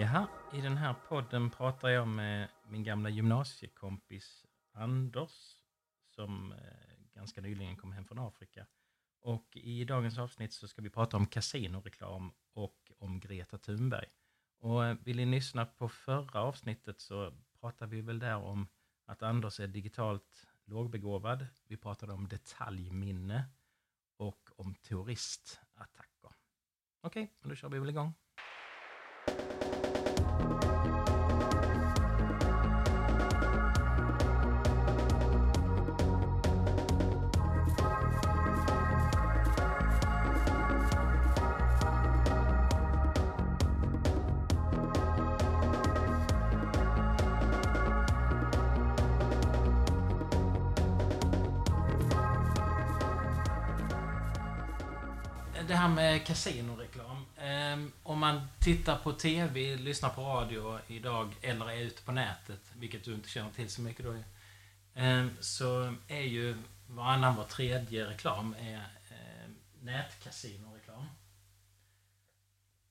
Jaha, i den här podden pratar jag med min gamla gymnasiekompis Anders som eh, ganska nyligen kom hem från Afrika. Och i dagens avsnitt så ska vi prata om kasinoreklam och om Greta Thunberg. Och eh, vill ni lyssna på förra avsnittet så pratade vi väl där om att Anders är digitalt lågbegåvad. Vi pratade om detaljminne och om terroristattacker. Okej, då kör vi väl igång. Det här med kasinoreklam. Ehm, om man tittar på TV, lyssnar på radio idag eller är ute på nätet, vilket du inte känner till så mycket då, ehm, så är ju varannan var tredje reklam är ehm, nätkasinoreklam.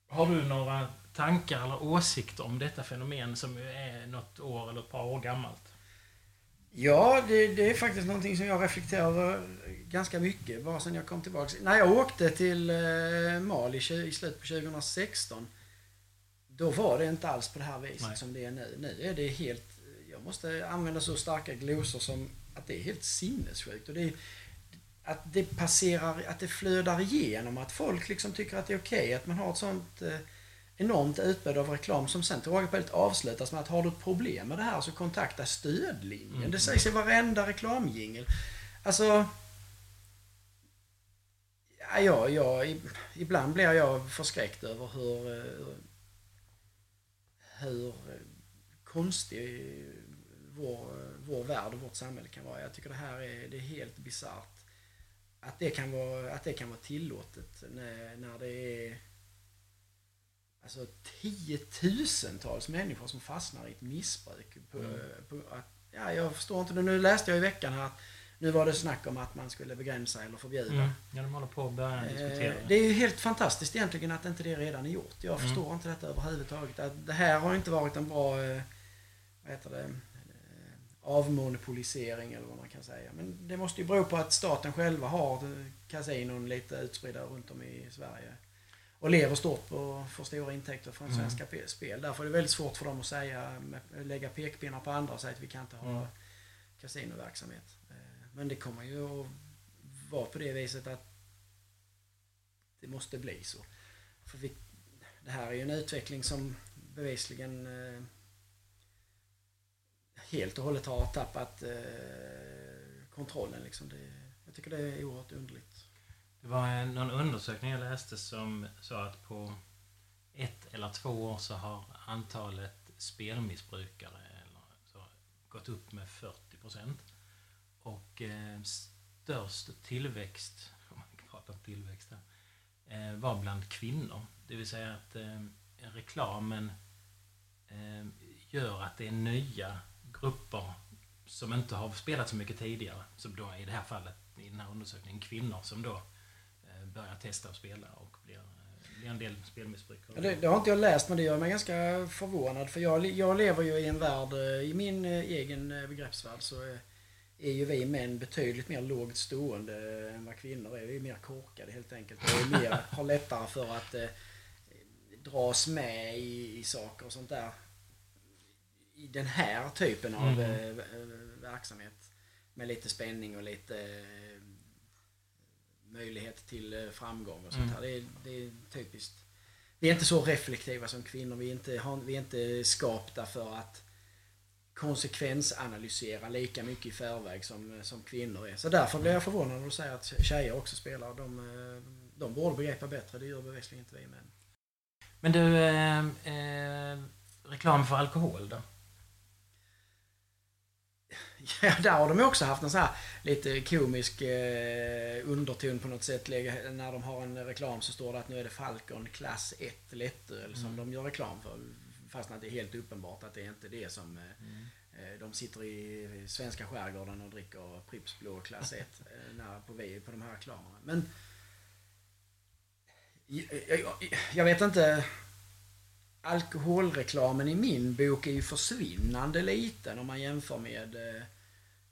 Har du några tankar eller åsikter om detta fenomen som är något år eller ett par år gammalt? Ja, det, det, är faktiskt någonting som jag reflekterar över ganska mycket bara sen jag kom tillbaka. När jag åkte till eh, Mali i slutet på 2016 då var det inte alls på det här viset Nej. som det är nu. Nu är det helt... Jag måste använda så starka glosor som att det är helt sinnessjukt. Och det är, att det passerar, att det flödar igenom, att folk liksom tycker att det är okej okay, att man har ett sånt eh, enormt utbud av reklam som sen till råga på allt avslutas med att har du ett problem med det här så kontakta stödlinjen. Mm. Det sägs i varenda reklamjingel. Alltså... Ja, ja, ja, ibland blir jag förskräckt över hur, hur konstig vår, vår värld och vårt samhälle kan vara. Jag tycker det här är, det är helt bisarrt. Att det kan vara, att det kan vara tillåtet när, när det är alltså tiotusentals människor som fastnar i ett missbruk. På, mm. på att, ja, jag förstår inte. Nu läste jag i veckan här att nu var det snack om att man skulle begränsa eller förbjuda. Mm. Ja, de håller på att börja diskutera det. är ju helt fantastiskt egentligen att inte det redan är gjort. Jag mm. förstår inte detta överhuvudtaget. Att det här har inte varit en bra, eh, vad heter det, eh, avmonopolisering eller vad man kan säga. Men det måste ju bero på att staten själva har kasinon lite utspridda runt om i Sverige och lever stort och får stora intäkter från mm. svenska spel. Därför är det väldigt svårt för dem att säga, lägga pekpinnar på andra och säga att vi kan inte ha mm. kasinoverksamhet. Eh, men det kommer ju att vara på det viset att det måste bli så. För vi, det här är ju en utveckling som bevisligen eh, helt och hållet har tappat eh, kontrollen. Liksom. Det, jag tycker det är oerhört underligt. Det var någon undersökning jag läste som sa att på ett eller två år så har antalet spelmissbrukare eller så, gått upp med 40 procent. Och eh, störst tillväxt, om man pratar om tillväxt här, eh, var bland kvinnor. Det vill säga att eh, reklamen eh, gör att det är nya grupper som inte har spelat så mycket tidigare, som då i det här fallet i den här undersökningen kvinnor som då börjar testa att spela och blir, eh, blir en del spelmissbrukare. Ja, det, det, har inte jag läst men det gör mig ganska förvånad för jag, jag lever ju i en värld, eh, i min eh, egen begreppsvärld så är ju vi män betydligt mer lågt stående än vad kvinnor är. Vi är mer korkade helt enkelt. Är mer, har lättare för att eh, dras med i, i saker och sånt där. I den här typen av mm. eh, verksamhet. Med lite spänning och lite eh, möjlighet till eh, framgång och sånt mm. här. Det är, det är typiskt. Vi är inte så reflektiva som kvinnor. Vi är inte, vi är inte skapta för att konsekvensanalysera lika mycket i förväg som, som kvinnor är. Så därför blir jag förvånad när du säger att tjejer också spelar. De, eh, de borde begripa bättre. Det gör bevisligen inte vi män. Men du, eh, eh, reklam för alkohol då? Ja, där har de också haft en sån här lite komisk eh, underton på något sätt. När de har en reklam så står det att nu är det Falcon klass 1 lättöl som mm. de gör reklam för. Fast att det är helt uppenbart att det är inte det som eh, Eh, De sitter i svenska skärgården och dricker Pripps Blå klass 1 eh, när på, på de här reklamerna. Men jag, jag, jag vet inte. Alkoholreklamen i min bok är ju försvinnande liten om man jämför med eh,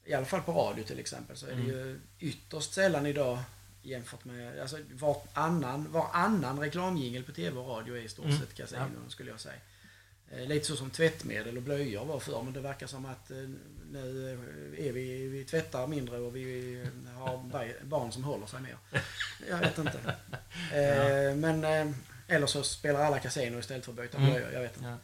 i alla fall på radio till exempel så är det ju ytterst sällan idag jämfört med, alltså varannan, varannan reklamjingel på tv och radio är i stort Mm. sett kasinon skulle jag säga. Eh, Lite så som tvättmedel och blöjor var förr men det verkar som att eh, nu är vi, vi tvättar mindre och vi har ba- barn som håller sig mer. Jag vet inte. Eh, Men, eller så spelar alla kasino istället för att byta Mm. blöjor, jag vet inte. Ja.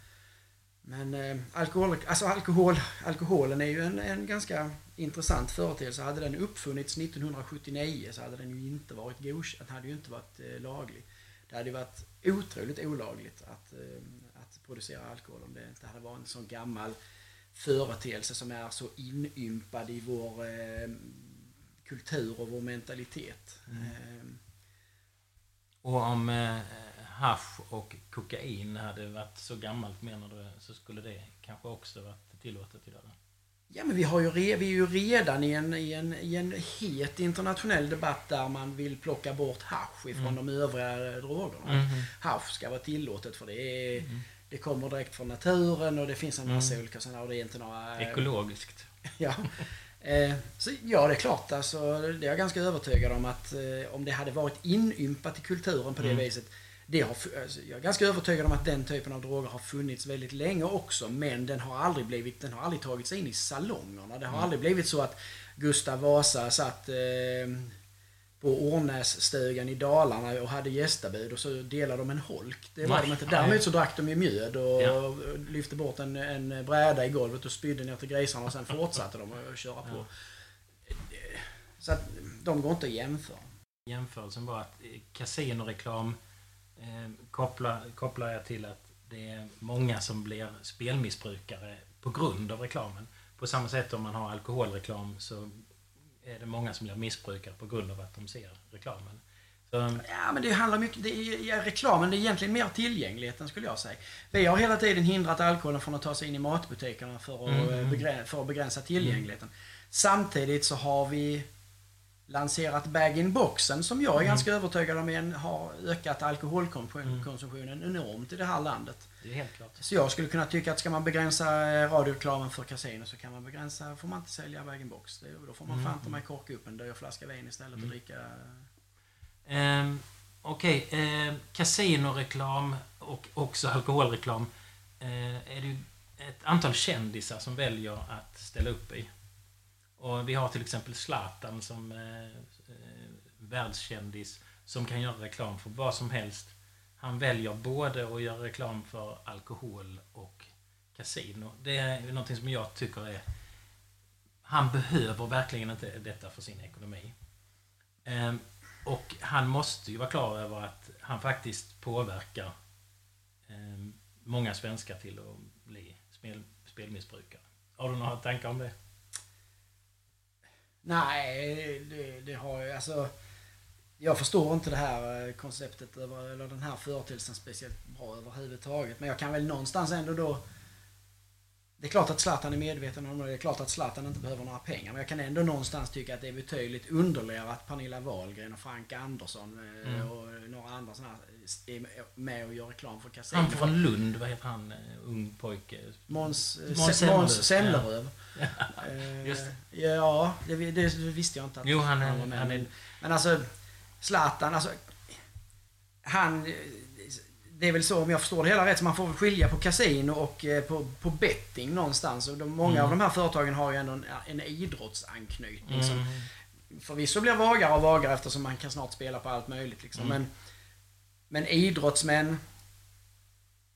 Men eh, alkohol, alltså alkohol, alkoholen är ju en, en ganska intressant företeelse. Hade den uppfunnits 1979 så hade den ju inte varit godkänd. Den hade ju inte varit eh, laglig. Det hade ju varit otroligt olagligt att, eh, att producera alkohol om det inte hade varit en sån gammal företeelse som är så inympad i vår eh, kultur och vår mentalitet. Eh, Och om eh, hasch och kokain hade varit så gammalt menar du, så skulle det kanske också varit tillåtet idag? Ja, men vi, har ju vi är ju redan i en, i, en, i en het internationell debatt där man vill plocka bort hasch ifrån Mm. de övriga drogerna. Mhm. Hasch ska vara tillåtet för det är, det kommer direkt från naturen och det finns en massa olika sådana och det är inte några... eh, Ekologiskt. Ja. Eh, så ja, det är klart. Alltså, det är jag ganska övertygad om att eh, om det hade varit inympat i kulturen på det Mm. viset. Det har, alltså, jag är ganska övertygad om att den typen av droger har funnits väldigt länge också. Men den har aldrig blivit, den har aldrig tagit sig in i salongerna. Det har Mm. aldrig blivit så att Gustav Vasa satt eh, på Ornässtugan i Dalarna och hade gästabud och så delade de en holk. Det var de inte. Däremot så drack de ju mjöd och Ja. lyfte bort en, en bräda i golvet och spydde ner till grisarna och sen fortsatte de att köra på. Så att de går inte att jämföra. Jämförelsen var att eh, kasinoreklam eh, kopplar, kopplar jag till att det är många som blir spelmissbrukare på grund av reklamen. På samma sätt om man har alkoholreklam så är det många som blir missbrukare på grund av att de ser reklamen. Så, Ja, men det handlar mycket... Det är, ja, reklamen det är egentligen mer tillgängligheten skulle jag säga. Vi har hela tiden hindrat alkoholen från att ta sig in i matbutikerna för att, Mm. eh, begrä, för att begränsa tillgängligheten. Samtidigt så har vi lanserat bag-in-boxen som jag är Mm. ganska övertygad om en, har ökat alkoholkonsumtionen enormt i det här landet. det är helt klart. Så jag skulle kunna tycka att ska man begränsa eh, radioreklamen för kasino så kan man begränsa, får man inte sälja bag-in-box. Då får man Mm. fan ta mig korka upp en dyr flaska vin istället och dricka Ehm, Okej, eh, kasinoreklam och också alkoholreklam eh, är det ju ett antal kändisar som väljer att ställa upp i. Och vi har till exempel Zlatan som eh, eh, världskändis som kan göra reklam för vad som helst. Han väljer både att göra reklam för alkohol och kasino. Det är någonting som jag tycker är... Han behöver verkligen inte detta för sin ekonomi. Eh, och han måste ju vara klar över att han faktiskt påverkar eh, många svenskar till att bli spel, spelmissbrukare. Har du några tankar om det? Nej, det, det har jag alltså. Jag förstår inte det här eh, konceptet över, eller den här företeelsen speciellt bra överhuvudtaget. Men jag kan väl någonstans ändå då... Det är klart att Zlatan är medveten om det. Det är klart att Zlatan inte behöver några pengar. Men jag kan ändå någonstans tycka att det är betydligt underligare att Pernilla Wahlgren och Frank Andersson eh, Mm. och några andra sådana är med och gör reklam för kasino. Han från Lund, vad heter han? eh, Ung pojke. Måns Måns Måns Zelmerlöw. Måns Zelmerlöw. Eh, Just Ja, det, det visste jag inte att Jo, han är- var med. han är- Men, men alltså, Zlatan, alltså... Han... Det är väl så, om jag förstår det hela rätt, så man får väl skilja på kasino och eh, på, på betting någonstans. Och de, många Mm. av de här företagen har ju ändå en, en idrottsanknytning som Mm. förvisso blir vagare och vagare eftersom man kan snart spela på allt möjligt. Liksom. Mm. Men, men idrottsmän,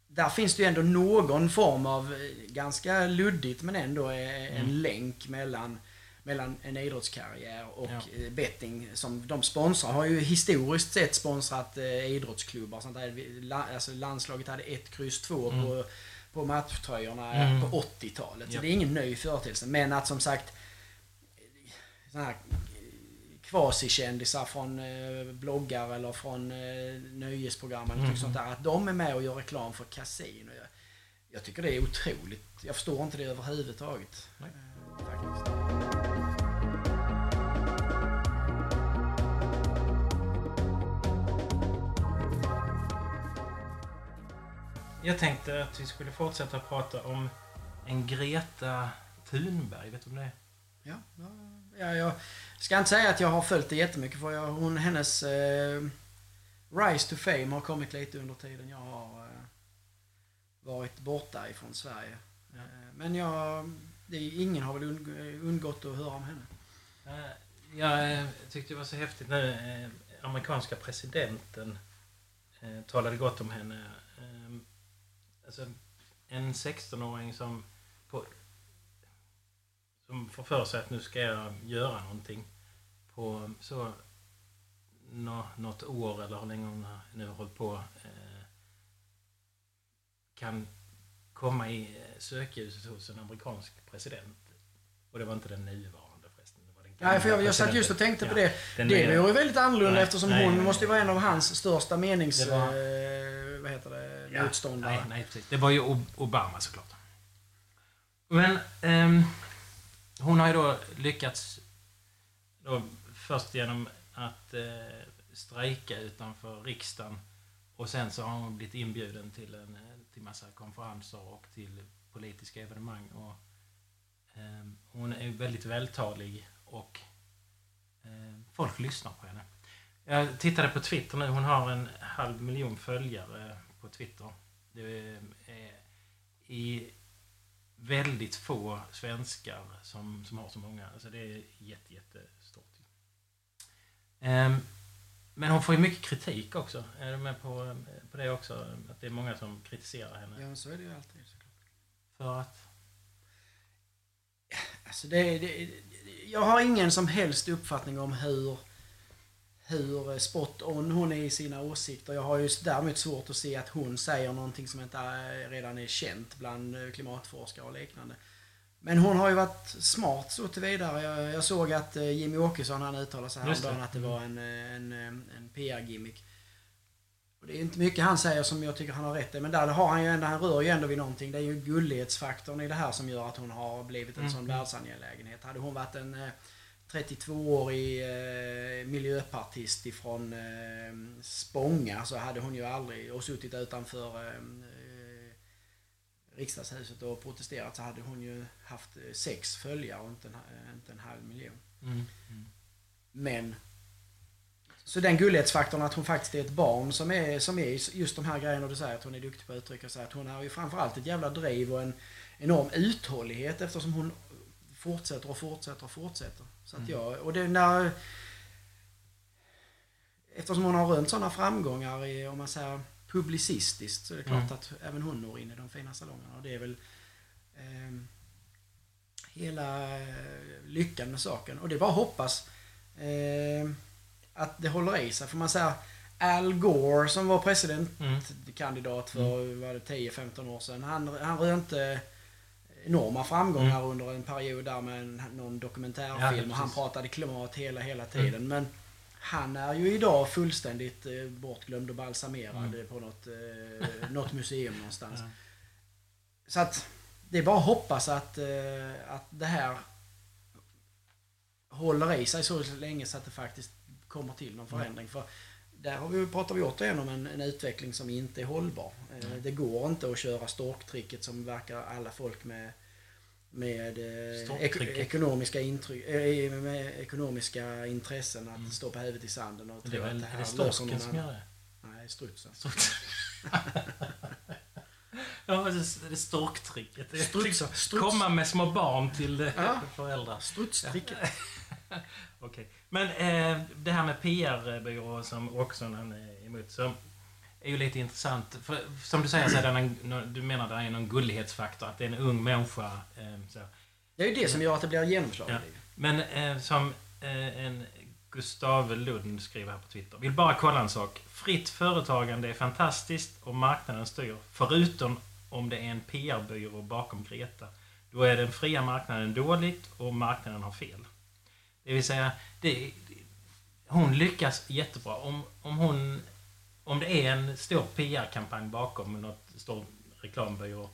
där finns det ju ändå någon form av, eh, ganska luddigt men ändå eh, en Mm. länk mellan, mellan en idrottskarriär och Ja. eh, betting som de sponsrar. Har ju historiskt sett sponsrat eh, idrottsklubbar. Sånt där. La, alltså landslaget hade ett kryss två Mm. på, på matchtröjorna eh, Mm. på 80-talet. Så Ja. det är ingen ny företeelse. Men att som sagt såna här kvasikändisar från eh, bloggar eller från eh, nöjesprogram eller Mm. sånt där. Att de är med och gör reklam för kasino. Jag, jag tycker det är otroligt. Jag förstår inte det överhuvudtaget. Nej. Jag tänkte att vi skulle fortsätta prata om en Greta Thunberg. Vet du om det är? Ja, ja, ja, jag ska inte säga att jag har följt det jättemycket för jag, hon, hennes eh, rise to fame har kommit lite under tiden jag har eh, varit borta ifrån Sverige. Ja. Eh, men jag, det, ingen har väl undg, undgått att höra om henne. Eh, Jag eh, tyckte det var så häftigt när eh, amerikanska presidenten talade gott om henne. Alltså, en 16-åring som, på, som får för sig att nu ska jag göra någonting på så nå, något år eller hur länge hon nu har hållit på eh, kan komma i eh, sökljuset hos en amerikansk president. Och det var inte den nuvarande förresten. Det var den Nej, för jag, jag satt just och tänkte på Ja, det. den Det nya- vore ju väldigt annorlunda Nej, eftersom nej, hon nej, måste ju vara en av hans största menings... Det var- Eh, vad heter det? Ja, motståndare. Nej, nej, precis. Det var ju Ob- Obama såklart. Men ehm, hon har ju då lyckats då först genom att eh, strejka utanför riksdagen och sen så har hon blivit inbjuden till en eh, till massa konferenser och till politiska evenemang. Och, ehm, hon är väldigt vältalig och eh, folk lyssnar på henne. Jag tittade på Twitter nu. Hon har en halv miljon följare på Twitter. Det är i väldigt få svenskar som, som har så många. Alltså det är jätte, jättestort. Ehm, men hon får ju mycket kritik också. Är du med på, på det också? Att det är många som kritiserar henne. Ja, men så är det ju alltid såklart. För att... Alltså det, det, jag har ingen som helst uppfattning om hur, hur spot on hon är i sina åsikter. Jag har ju däremot svårt att se att hon säger någonting som inte är, redan är känt bland eh, klimatforskare och liknande. Men hon har ju varit smart så tillvidare. Jag, jag såg att eh, Jimmy Åkesson han uttalade sig häromdagen att det var en, eh, en, eh, en PR-gimmick. Och det är inte mycket han säger som jag tycker han har rätt i, men där har han ju ändå, han rör ju ändå vid någonting. Det är ju gullighetsfaktorn i det här som gör att hon har blivit en Mm. sån världsangelägenhet. Hade hon varit en eh, 32-årig eh, miljöpartist ifrån eh, Spånga så hade hon ju aldrig, och suttit utanför eh, riksdagshuset och protesterat så hade hon ju haft eh, sex följare och inte en, inte en halv miljon. Mm, mm. Men så den gullighetsfaktorn att hon faktiskt är ett barn som är, som är just de här grejerna du säger att hon är duktig på att uttrycka sig. Att hon har ju framförallt ett jävla driv och en enorm uthållighet eftersom hon fortsätter och fortsätter och fortsätter. Så att Mm. jag, och det när... Eftersom hon har rönt sådana framgångar i, om man säger publicistiskt så är det klart Mm. att även hon når in i de fina salongerna. Och det är väl ehm, hela eh, lyckan med saken. Och det är bara att hoppas eh, att det håller i sig. För man säger Al Gore som var presidentkandidat för var det 10-15 år sedan. Han, han rönte enorma framgångar under en period där med en, någon Ja, dokumentärfilm och han pratade klimat hela, hela tiden. Men han är ju idag fullständigt eh, bortglömd och balsamerad Mm. på något, eh, något museum någonstans. Ja. Så att det är bara att hoppas att, eh, att det här håller i sig så länge så att det faktiskt kommer till någon Mm. förändring. För där har vi, pratar vi återigen om en, en utveckling som inte är hållbar. Nej. Det går inte att köra storktricket som verkar alla folk med med eh, ek ekonomiska, intryck, eh, med ekonomiska intressen att Mm. stå på huvudet i sanden och Det är tro att det är här det löser någon storsken som gör det? Nej, strutsen. Struts. ja, det är- det är storktricket. Det är Strutsa- struts. Komma med små barn till Ja. föräldrar. Strutstricket. Okej. Men eh, det här med PR-byrå som han är emot, så är ju lite intressant. För, som du säger, så är en, du menar det är någon gullighetsfaktor, att det är en ung människa. Eh, så. Det är ju det som gör att det blir genomslag. Ja. Men eh, som eh, en Gustav Lund skriver här på Twitter. Vill bara kolla en sak. Fritt företagande är fantastiskt och marknaden styr. Förutom om det är en PR-byrå bakom Greta. Då är den fria marknaden dåligt och marknaden har fel. Det vill säga, det, hon lyckas jättebra. Om, om, hon, om det är en stor PR-kampanj bakom något stor reklambyrå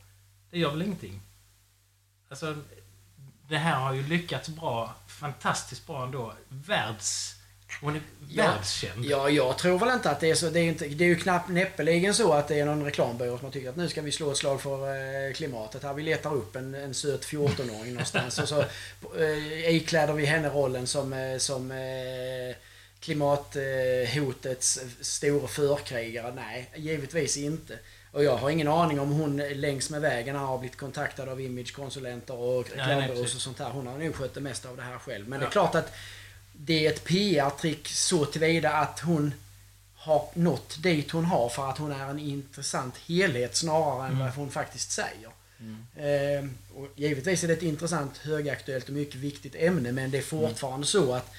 det gör väl ingenting. Alltså, det här har ju lyckats bra, fantastiskt bra ändå. Världs... Hon är Ja. världskänd. Ja, jag tror väl inte att det är så. Det är, inte, det är ju knappt näppeligen så att det är någon reklambyrå som har tyckt att nu ska vi slå ett slag för eh, klimatet. Här vi letar upp en, en söt 14-åring någonstans och så eh, ikläder vi henne rollen som, eh, som eh, klimathotets stora förkrigare. Nej, givetvis inte. Och jag har ingen aning om hon längs med vägen har blivit kontaktad av imagekonsulenter och reklambyråer och sånt här. Hon har nog skött det mesta av det här själv. Men det Ja. är klart att det är ett PR-trick så tillvida att hon har nått dit hon har för att hon är en intressant helhet snarare än Mm. vad hon faktiskt säger. Mm. Eh, och givetvis är det ett intressant, högaktuellt och mycket viktigt ämne men det är fortfarande så att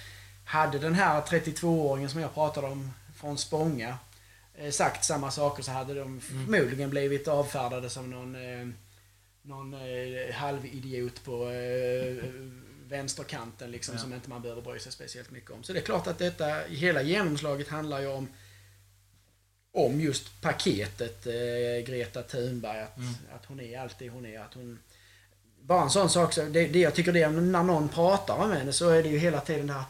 hade den här 32-åringen som jag pratade om från Spånga eh, sagt samma saker så hade de förmodligen blivit avfärdade som någon, eh, någon eh, halvidiot på eh, vänsterkanten liksom, Ja. som inte man behöver bry sig speciellt mycket om. Så det är klart att detta, hela genomslaget handlar ju om om just paketet eh, Greta Thunberg. Att, Mm. att hon är allt det hon är. Att hon, bara en sån sak, så det, det jag tycker det är när någon pratar om henne så är det ju hela tiden det här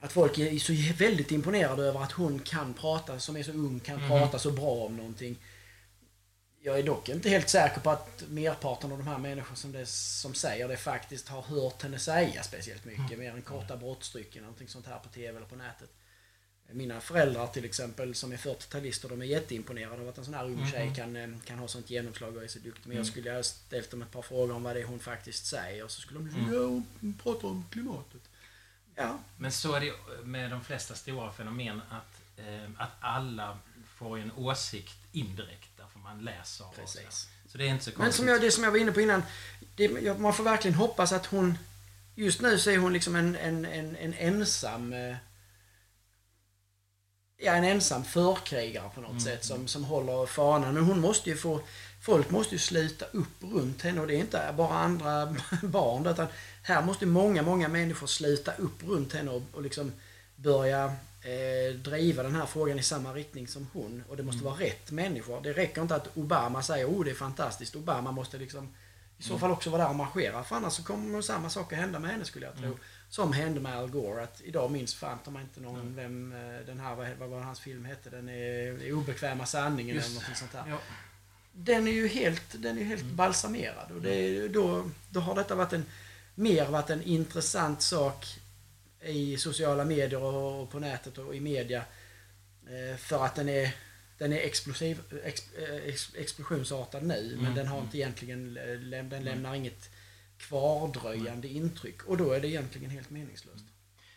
att folk är så väldigt imponerade över att hon kan prata, som är så ung, kan Mhm. prata så bra om någonting. Jag är dock inte helt säker på att merparten av de här människorna som, det, som säger det faktiskt har hört henne säga speciellt mycket. Mm. Mer än korta brottstycken, någonting sånt här på TV eller på nätet. Mina föräldrar till exempel som är 40-talister, de är jätteimponerade av att en sån här ung Mhm. tjej kan, eh, kan ha sånt genomslag och är så duktig. Men jag Mm. skulle ha ställt dem ett par frågor om vad det är hon faktiskt säger. Och så skulle de säga, Mm. ja hon pratar om klimatet. Ja, Men så är det med de flesta stora fenomen att, eh, att alla får ju en åsikt indirekt därför man läser. Precis. så. Så det är inte så Men konstigt. som jag, det som jag var inne på innan, det, man får verkligen hoppas att hon... Just nu så är hon liksom en, en, en, en ensam... eh, Ja, en ensam förkrigare på något Mm. sätt som, som håller fanan. Men hon måste ju få... Folk måste ju sluta upp runt henne och det är inte bara andra barn utan här måste många, många människor sluta upp runt henne och, och liksom börja eh, driva den här frågan i samma riktning som hon. Och det måste Mm. vara rätt människor. Det räcker inte att Obama säger oh det är fantastiskt. Obama måste liksom i så Mm. fall också vara där och marschera. För annars så kommer samma sak att hända med henne skulle jag tro. Mm. Som hände med Al Gore. Att idag minns fan mig inte någon Mm. vem eh, den här, vad, vad var hans film hette? Den är, Obekväma sanningen Just. eller något sånt där. Ja. Den är ju helt, den är helt Mm. balsamerad. Och det, då, då har detta varit en, mer varit en intressant sak i sociala medier och på nätet och i media. Eh, För att den är, den är explosiv, ex, eh, ex, explosionsartad nu men Mm, den har inte egentligen, den lämnar inget kvardröjande intryck. Och då är det egentligen helt meningslöst.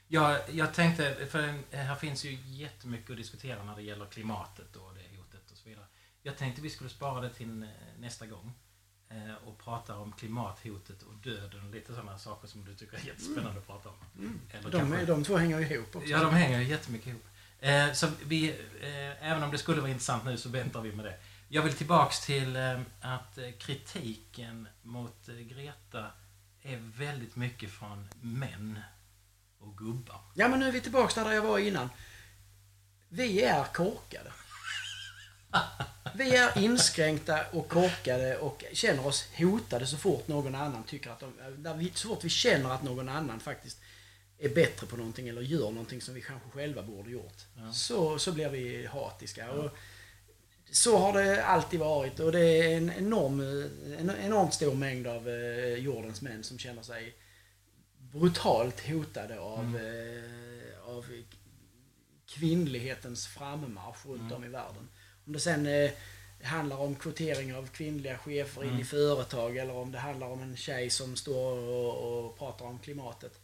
Jag, jag tänkte, för här finns ju jättemycket att diskutera när det gäller klimatet och det hotet och så vidare. Jag tänkte vi skulle spara det till nästa gång. Eh, Och prata om klimathotet och döden och lite sådana saker som du tycker är jättespännande att prata om. Eller De, kanske- de två hänger ju ihop också. Ja, de hänger ju jättemycket ihop. Eh, så vi, eh, även om det skulle vara intressant nu så väntar vi med det. Jag vill tillbaks till eh, att eh, kritiken mot eh, Greta är väldigt mycket från män och gubbar. Ja men nu är vi tillbaka där jag var innan. Vi är korkade. Vi är inskränkta och korkade och känner oss hotade så fort någon annan tycker att de, så fort vi känner att någon annan faktiskt är bättre på någonting eller gör någonting som vi kanske själva borde gjort. Ja. Så, så blir vi hatiska. Och så har det alltid varit och det är en enorm, en enormt stor mängd av eh, jordens män som känner sig brutalt hotade av, Mm. eh, av kvinnlighetens frammarsch runt Mm. om i världen. Om det sen eh, handlar om kvotering av kvinnliga chefer in Mm. i företag eller om det handlar om en tjej som står och, och pratar om klimatet.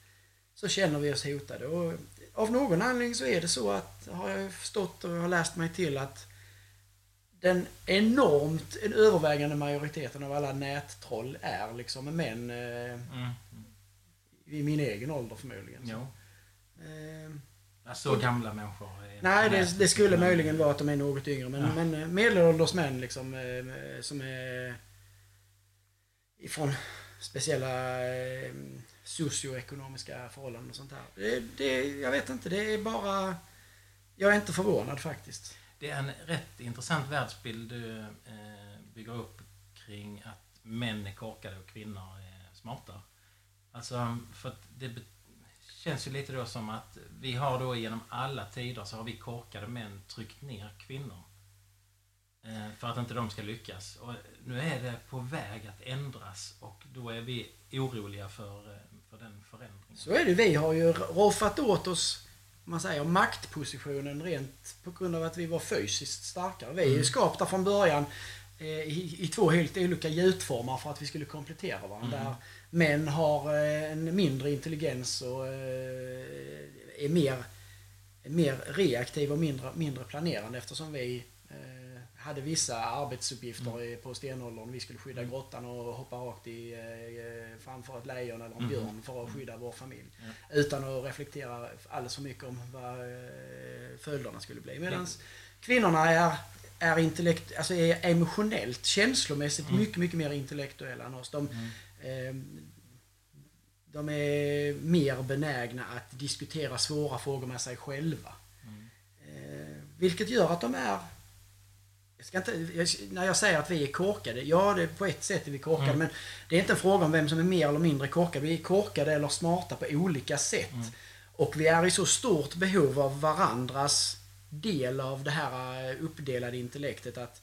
Så känner vi oss hotade. Och av någon anledning så är det så att, har jag förstått och har läst mig till att den enormt, en övervägande majoriteten av alla nättroll är liksom män eh, Mm. i min egen ålder förmodligen. Jo. Eh, Ja, Så gamla människor är nej, det, det skulle möjligen vara att de är något yngre. Men, Ja. men eh, medelålders män liksom, eh, som är ifrån speciella eh, socioekonomiska förhållanden och sånt där. Det, det, jag vet inte, det är bara... Jag är inte förvånad faktiskt. Det är en rätt intressant världsbild du eh, bygger upp kring att män är korkade och kvinnor är smarta. Alltså, för att det känns ju lite då som att vi har då genom alla tider så har vi korkade män tryckt ner kvinnor. Eh, för att inte de ska lyckas. Och nu är det på väg att ändras och då är vi oroliga för, eh, för den förändringen. Så är det. Vi har ju roffat åt oss man säger, maktpositionen rent på grund av att vi var fysiskt starkare. Vi är ju mm. skapta från början eh, i, i, två helt olika gjutformar för att vi skulle komplettera varandra. Mm. Män har en mindre intelligens och är mer, mer reaktiv och mindre, mindre planerande eftersom vi hade vissa arbetsuppgifter mm. på stenåldern. Vi skulle skydda mm. grottan och hoppa rakt i, eh, framför ett lejon eller en mm. björn för att skydda vår familj. Ja. Utan att reflektera alldeles för mycket om vad eh, följderna skulle bli. Medan kvinnorna är, är, intellekt, alltså är emotionellt, känslomässigt mm. mycket, mycket mer intellektuella än oss. De, eh, de är mer benägna att diskutera svåra frågor med sig själva. Mm. Eh, vilket gör att de är jag ska inte, när jag säger att vi är korkade, ja det, på ett sätt är vi korkade mm. men det är inte en fråga om vem som är mer eller mindre korkad. Vi är korkade eller smarta på olika sätt. Mm. Och vi är i så stort behov av varandras del av det här eh, uppdelade intellektet att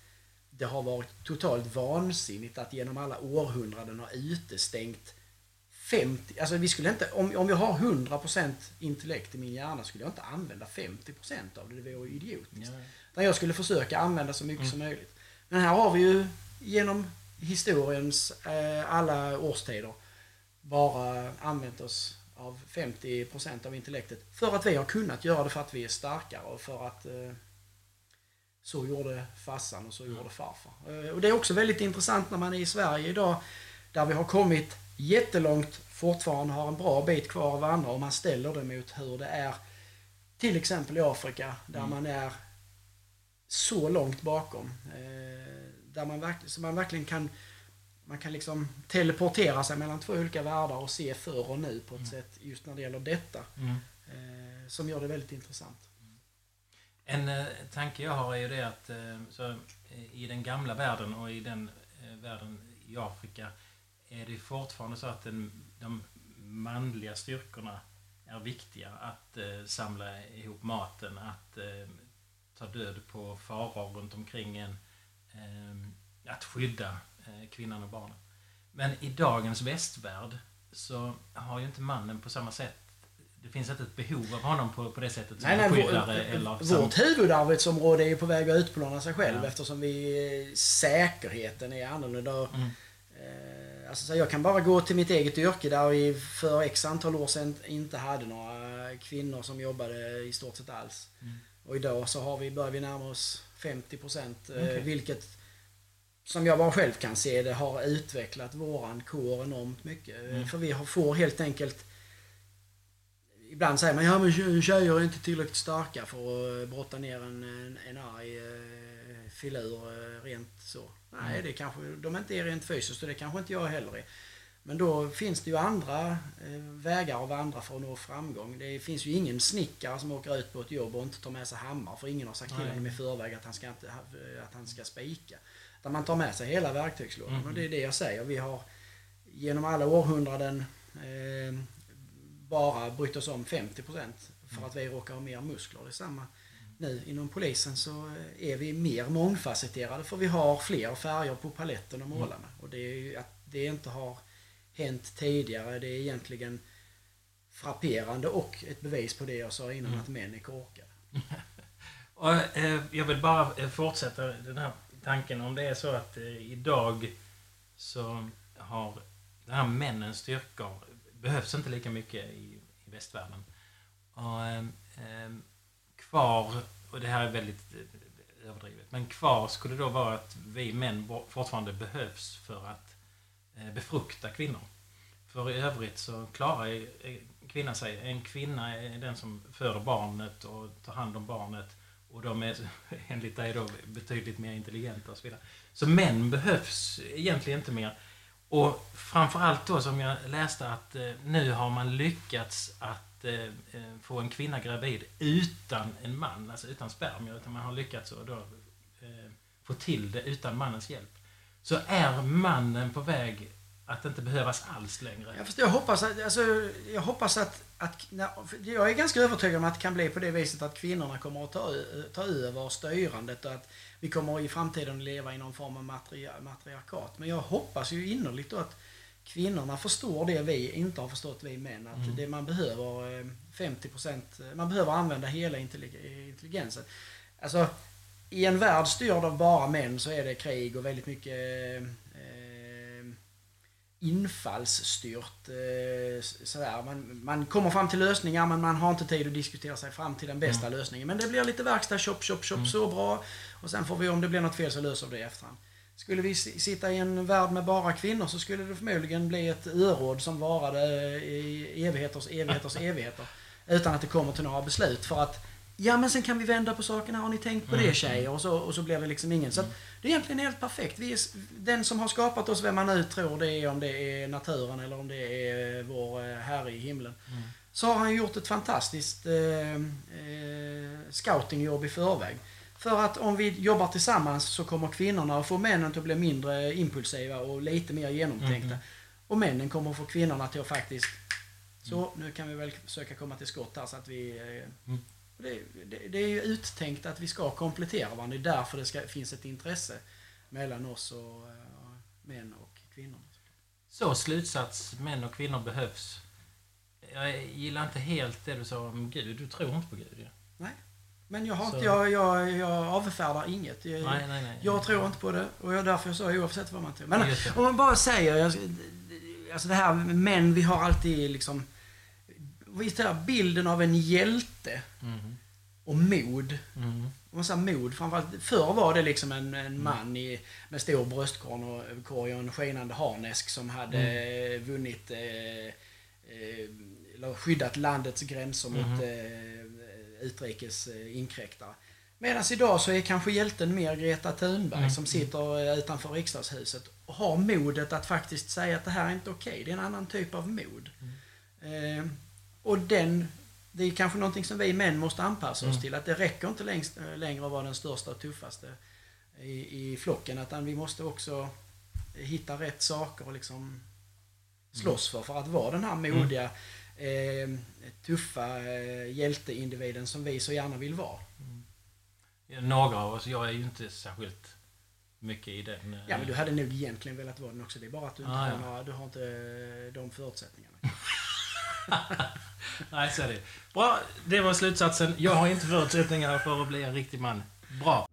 det har varit totalt vansinnigt att genom alla århundraden ha utestängt 50, alltså vi skulle inte, om, om jag har 100% intellekt i min hjärna skulle jag inte använda 50% av det, det vore idiotiskt. Där jag skulle försöka använda så mycket mm. som möjligt. Men här har vi ju genom historiens eh, alla årstider bara använt oss av 50% av intellektet. För att vi har kunnat göra det för att vi är starkare och för att eh, så gjorde farsan och så gjorde farfar. Eh, och det är också väldigt intressant när man är i Sverige idag där vi har kommit jättelångt, fortfarande har en bra bit kvar av andra om man ställer det mot hur det är till exempel i Afrika där mm. man är så långt bakom. Eh, där man, verk, så man verkligen kan man kan liksom teleportera sig mellan två olika världar och se för och nu på ett mm. sätt just när det gäller detta. Mm. Eh, som gör det väldigt intressant. En eh, tanke jag har är ju det att eh, så, eh, i den gamla världen och i den eh, världen i Afrika är det fortfarande så att den, de manliga styrkorna är viktiga. Att eh, samla ihop maten, att eh, ta död på faror runt omkring en. Eh, att skydda eh, kvinnan och barnen. Men i dagens västvärld så har ju inte mannen på samma sätt det finns inte ett behov av honom på, på det sättet som nej, vår, eller... Vårt huvudarbetsområde är ju på väg att utplåna sig själv ja. eftersom vi, säkerheten är annorlunda. Mm. Eh, alltså, jag kan bara gå till mitt eget yrke där vi för x antal år sedan inte hade några kvinnor som jobbade i stort sett alls. Mm. Och idag så har vi, börjar vi närma oss 50 procent. Eh, okay. Vilket, som jag bara själv kan se det, har utvecklat våran kår enormt mycket. Eh, mm. För vi får helt enkelt Ibland säger man ja men tjejer är inte tillräckligt starka för att brotta ner en, en, en arg eh, filur rent så. Nej, mm. det kanske de inte är rent fysiskt och det kanske inte jag heller är. Men då finns det ju andra eh, vägar att vandra för att nå framgång. Det finns ju ingen snickare som åker ut på ett jobb och inte tar med sig hammare för ingen har sagt till honom i förväg att han ska, inte, att han ska spika. Utan man tar med sig hela verktygslådan mm. och det är det jag säger. Vi har genom alla århundraden eh, bara brytt oss om 50% för att vi råkar ha mer muskler. Det är samma nu inom polisen så är vi mer mångfacetterade för vi har fler färger på paletten måla mm. med. Och det är ju att det inte har hänt tidigare. Det är egentligen frapperande och ett bevis på det jag sa innan, mm. att män är korkade. och, eh, jag vill bara eh, fortsätta den här tanken. Om det är så att eh, idag så har den här männens styrkor behövs inte lika mycket i, i västvärlden. Och, eh, kvar, och det här är väldigt eh, överdrivet, men kvar skulle då vara att vi män fortfarande behövs för att Eh, befrukta kvinnor. För i övrigt så klarar eh, kvinnan sig. En kvinna är den som föder barnet och tar hand om barnet. Och de är enligt dig då betydligt mer intelligenta och så vidare. Så män behövs egentligen inte mer. Och framförallt då som jag läste att eh, nu har man lyckats att eh, eh, få en kvinna gravid utan en man, alltså utan spermier. Utan man har lyckats att då, eh, få till det utan mannens hjälp. så är mannen på väg att inte behövas alls längre. Jag, jag hoppas att, alltså, jag hoppas att, att jag är ganska övertygad om att det kan bli på det viset att kvinnorna kommer att ta, ta över styrandet och att vi kommer i framtiden leva i någon form av matriarkat. Men jag hoppas ju innerligt då att kvinnorna förstår det vi inte har förstått, vi män. Att mm. det man behöver 50 eh, man behöver använda hela intelligensen. Alltså, i en värld styrd av bara män så är det krig och väldigt mycket eh, infallsstyrt. Eh, sådär. Man, man kommer fram till lösningar men man har inte tid att diskutera sig fram till den bästa mm. lösningen. Men det blir lite verkstad, chop, chop, chop, mm. så bra. Och sen får vi, om det blir något fel så löser vi det i efterhand. Skulle vi sitta i en värld med bara kvinnor så skulle det förmodligen bli ett öråd som varade i evigheters, evigheters, evigheter. Utan att det kommer till några beslut. För att, ja men sen kan vi vända på sakerna, har ni tänkt på det mm. tjejer? Och så, och så blir det liksom ingen. Så att, det är egentligen helt perfekt. Vi är, den som har skapat oss, vem man nu tror det är, om det är naturen eller om det är vår eh, Herre i himlen. Mm. Så har han gjort ett fantastiskt eh, eh, scoutingjobb i förväg. För att om vi jobbar tillsammans så kommer kvinnorna att få männen att bli mindre impulsiva och lite mer genomtänkta. Mm. Och männen kommer att få kvinnorna till att faktiskt... Så, nu kan vi väl försöka komma till skott här så att vi... Eh, mm. Det, det, det, är ju uttänkt att vi ska komplettera varandra. Det är därför det ska, finns ett intresse mellan oss och uh, män och kvinnor. Så slutsats, män och kvinnor behövs. Jag gillar inte helt det du sa om Gud. Du tror inte på Gud ju. Ja. Nej. Men jag, har inte, jag, jag, jag avfärdar inget. Jag, nej, nej, nej, jag tror inte på det och jag, därför sa oavsett vad man tror. Men om man bara säger, alltså det här män, vi har alltid liksom, visst är bilden av en hjälte mm. och mod. Mm. Om man säger mod, framförallt, förr var det liksom en, en mm. man i, med stor bröstkorg och, och en skinande harnesk som hade mm. vunnit, eh, eh, skyddat landets gränser mot mm. eh, utrikes eh, inkräktare. Medan idag så är kanske hjälten mer Greta Thunberg mm. som sitter eh, utanför riksdagshuset och har modet att faktiskt säga att det här är inte okej. Okay. Det är en annan typ av mod. Mm. Eh, och den, det är kanske någonting som vi män måste anpassa oss mm. till. Att det räcker inte längst, eh, längre att vara den största och tuffaste i, i flocken. Utan vi måste också hitta rätt saker och liksom slåss för. För att vara den här modiga mm eh, tuffa eh, hjälteindividen som vi så gärna vill vara. Mm. Några av oss, jag är ju inte särskilt mycket i den... Ja, men du hade nog egentligen velat vara den också. Det är bara att du inte, ah, har, ja. några, du har inte eh, de förutsättningarna. Nej, så är det. Bra, det var slutsatsen. Jag har inte förutsättningar för att bli en riktig man. Bra.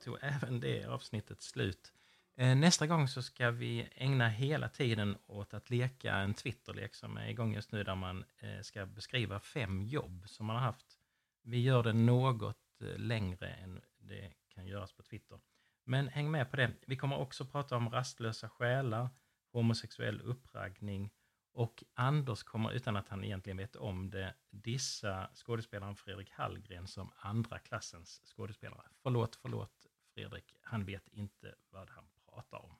Tog även det avsnittet slut. Eh, nästa gång så ska vi ägna hela tiden åt att leka en Twitterlek som är igång just nu där man eh, ska beskriva fem jobb som man har haft. Vi gör det något eh, längre än det kan göras på Twitter. Men häng med på det. Vi kommer också prata om rastlösa själar, homosexuell uppraggning och Anders kommer, utan att han egentligen vet om det, dissa skådespelaren Fredrik Hallgren som andra klassens skådespelare. Förlåt, förlåt Fredrik, han vet inte vad han pratar om.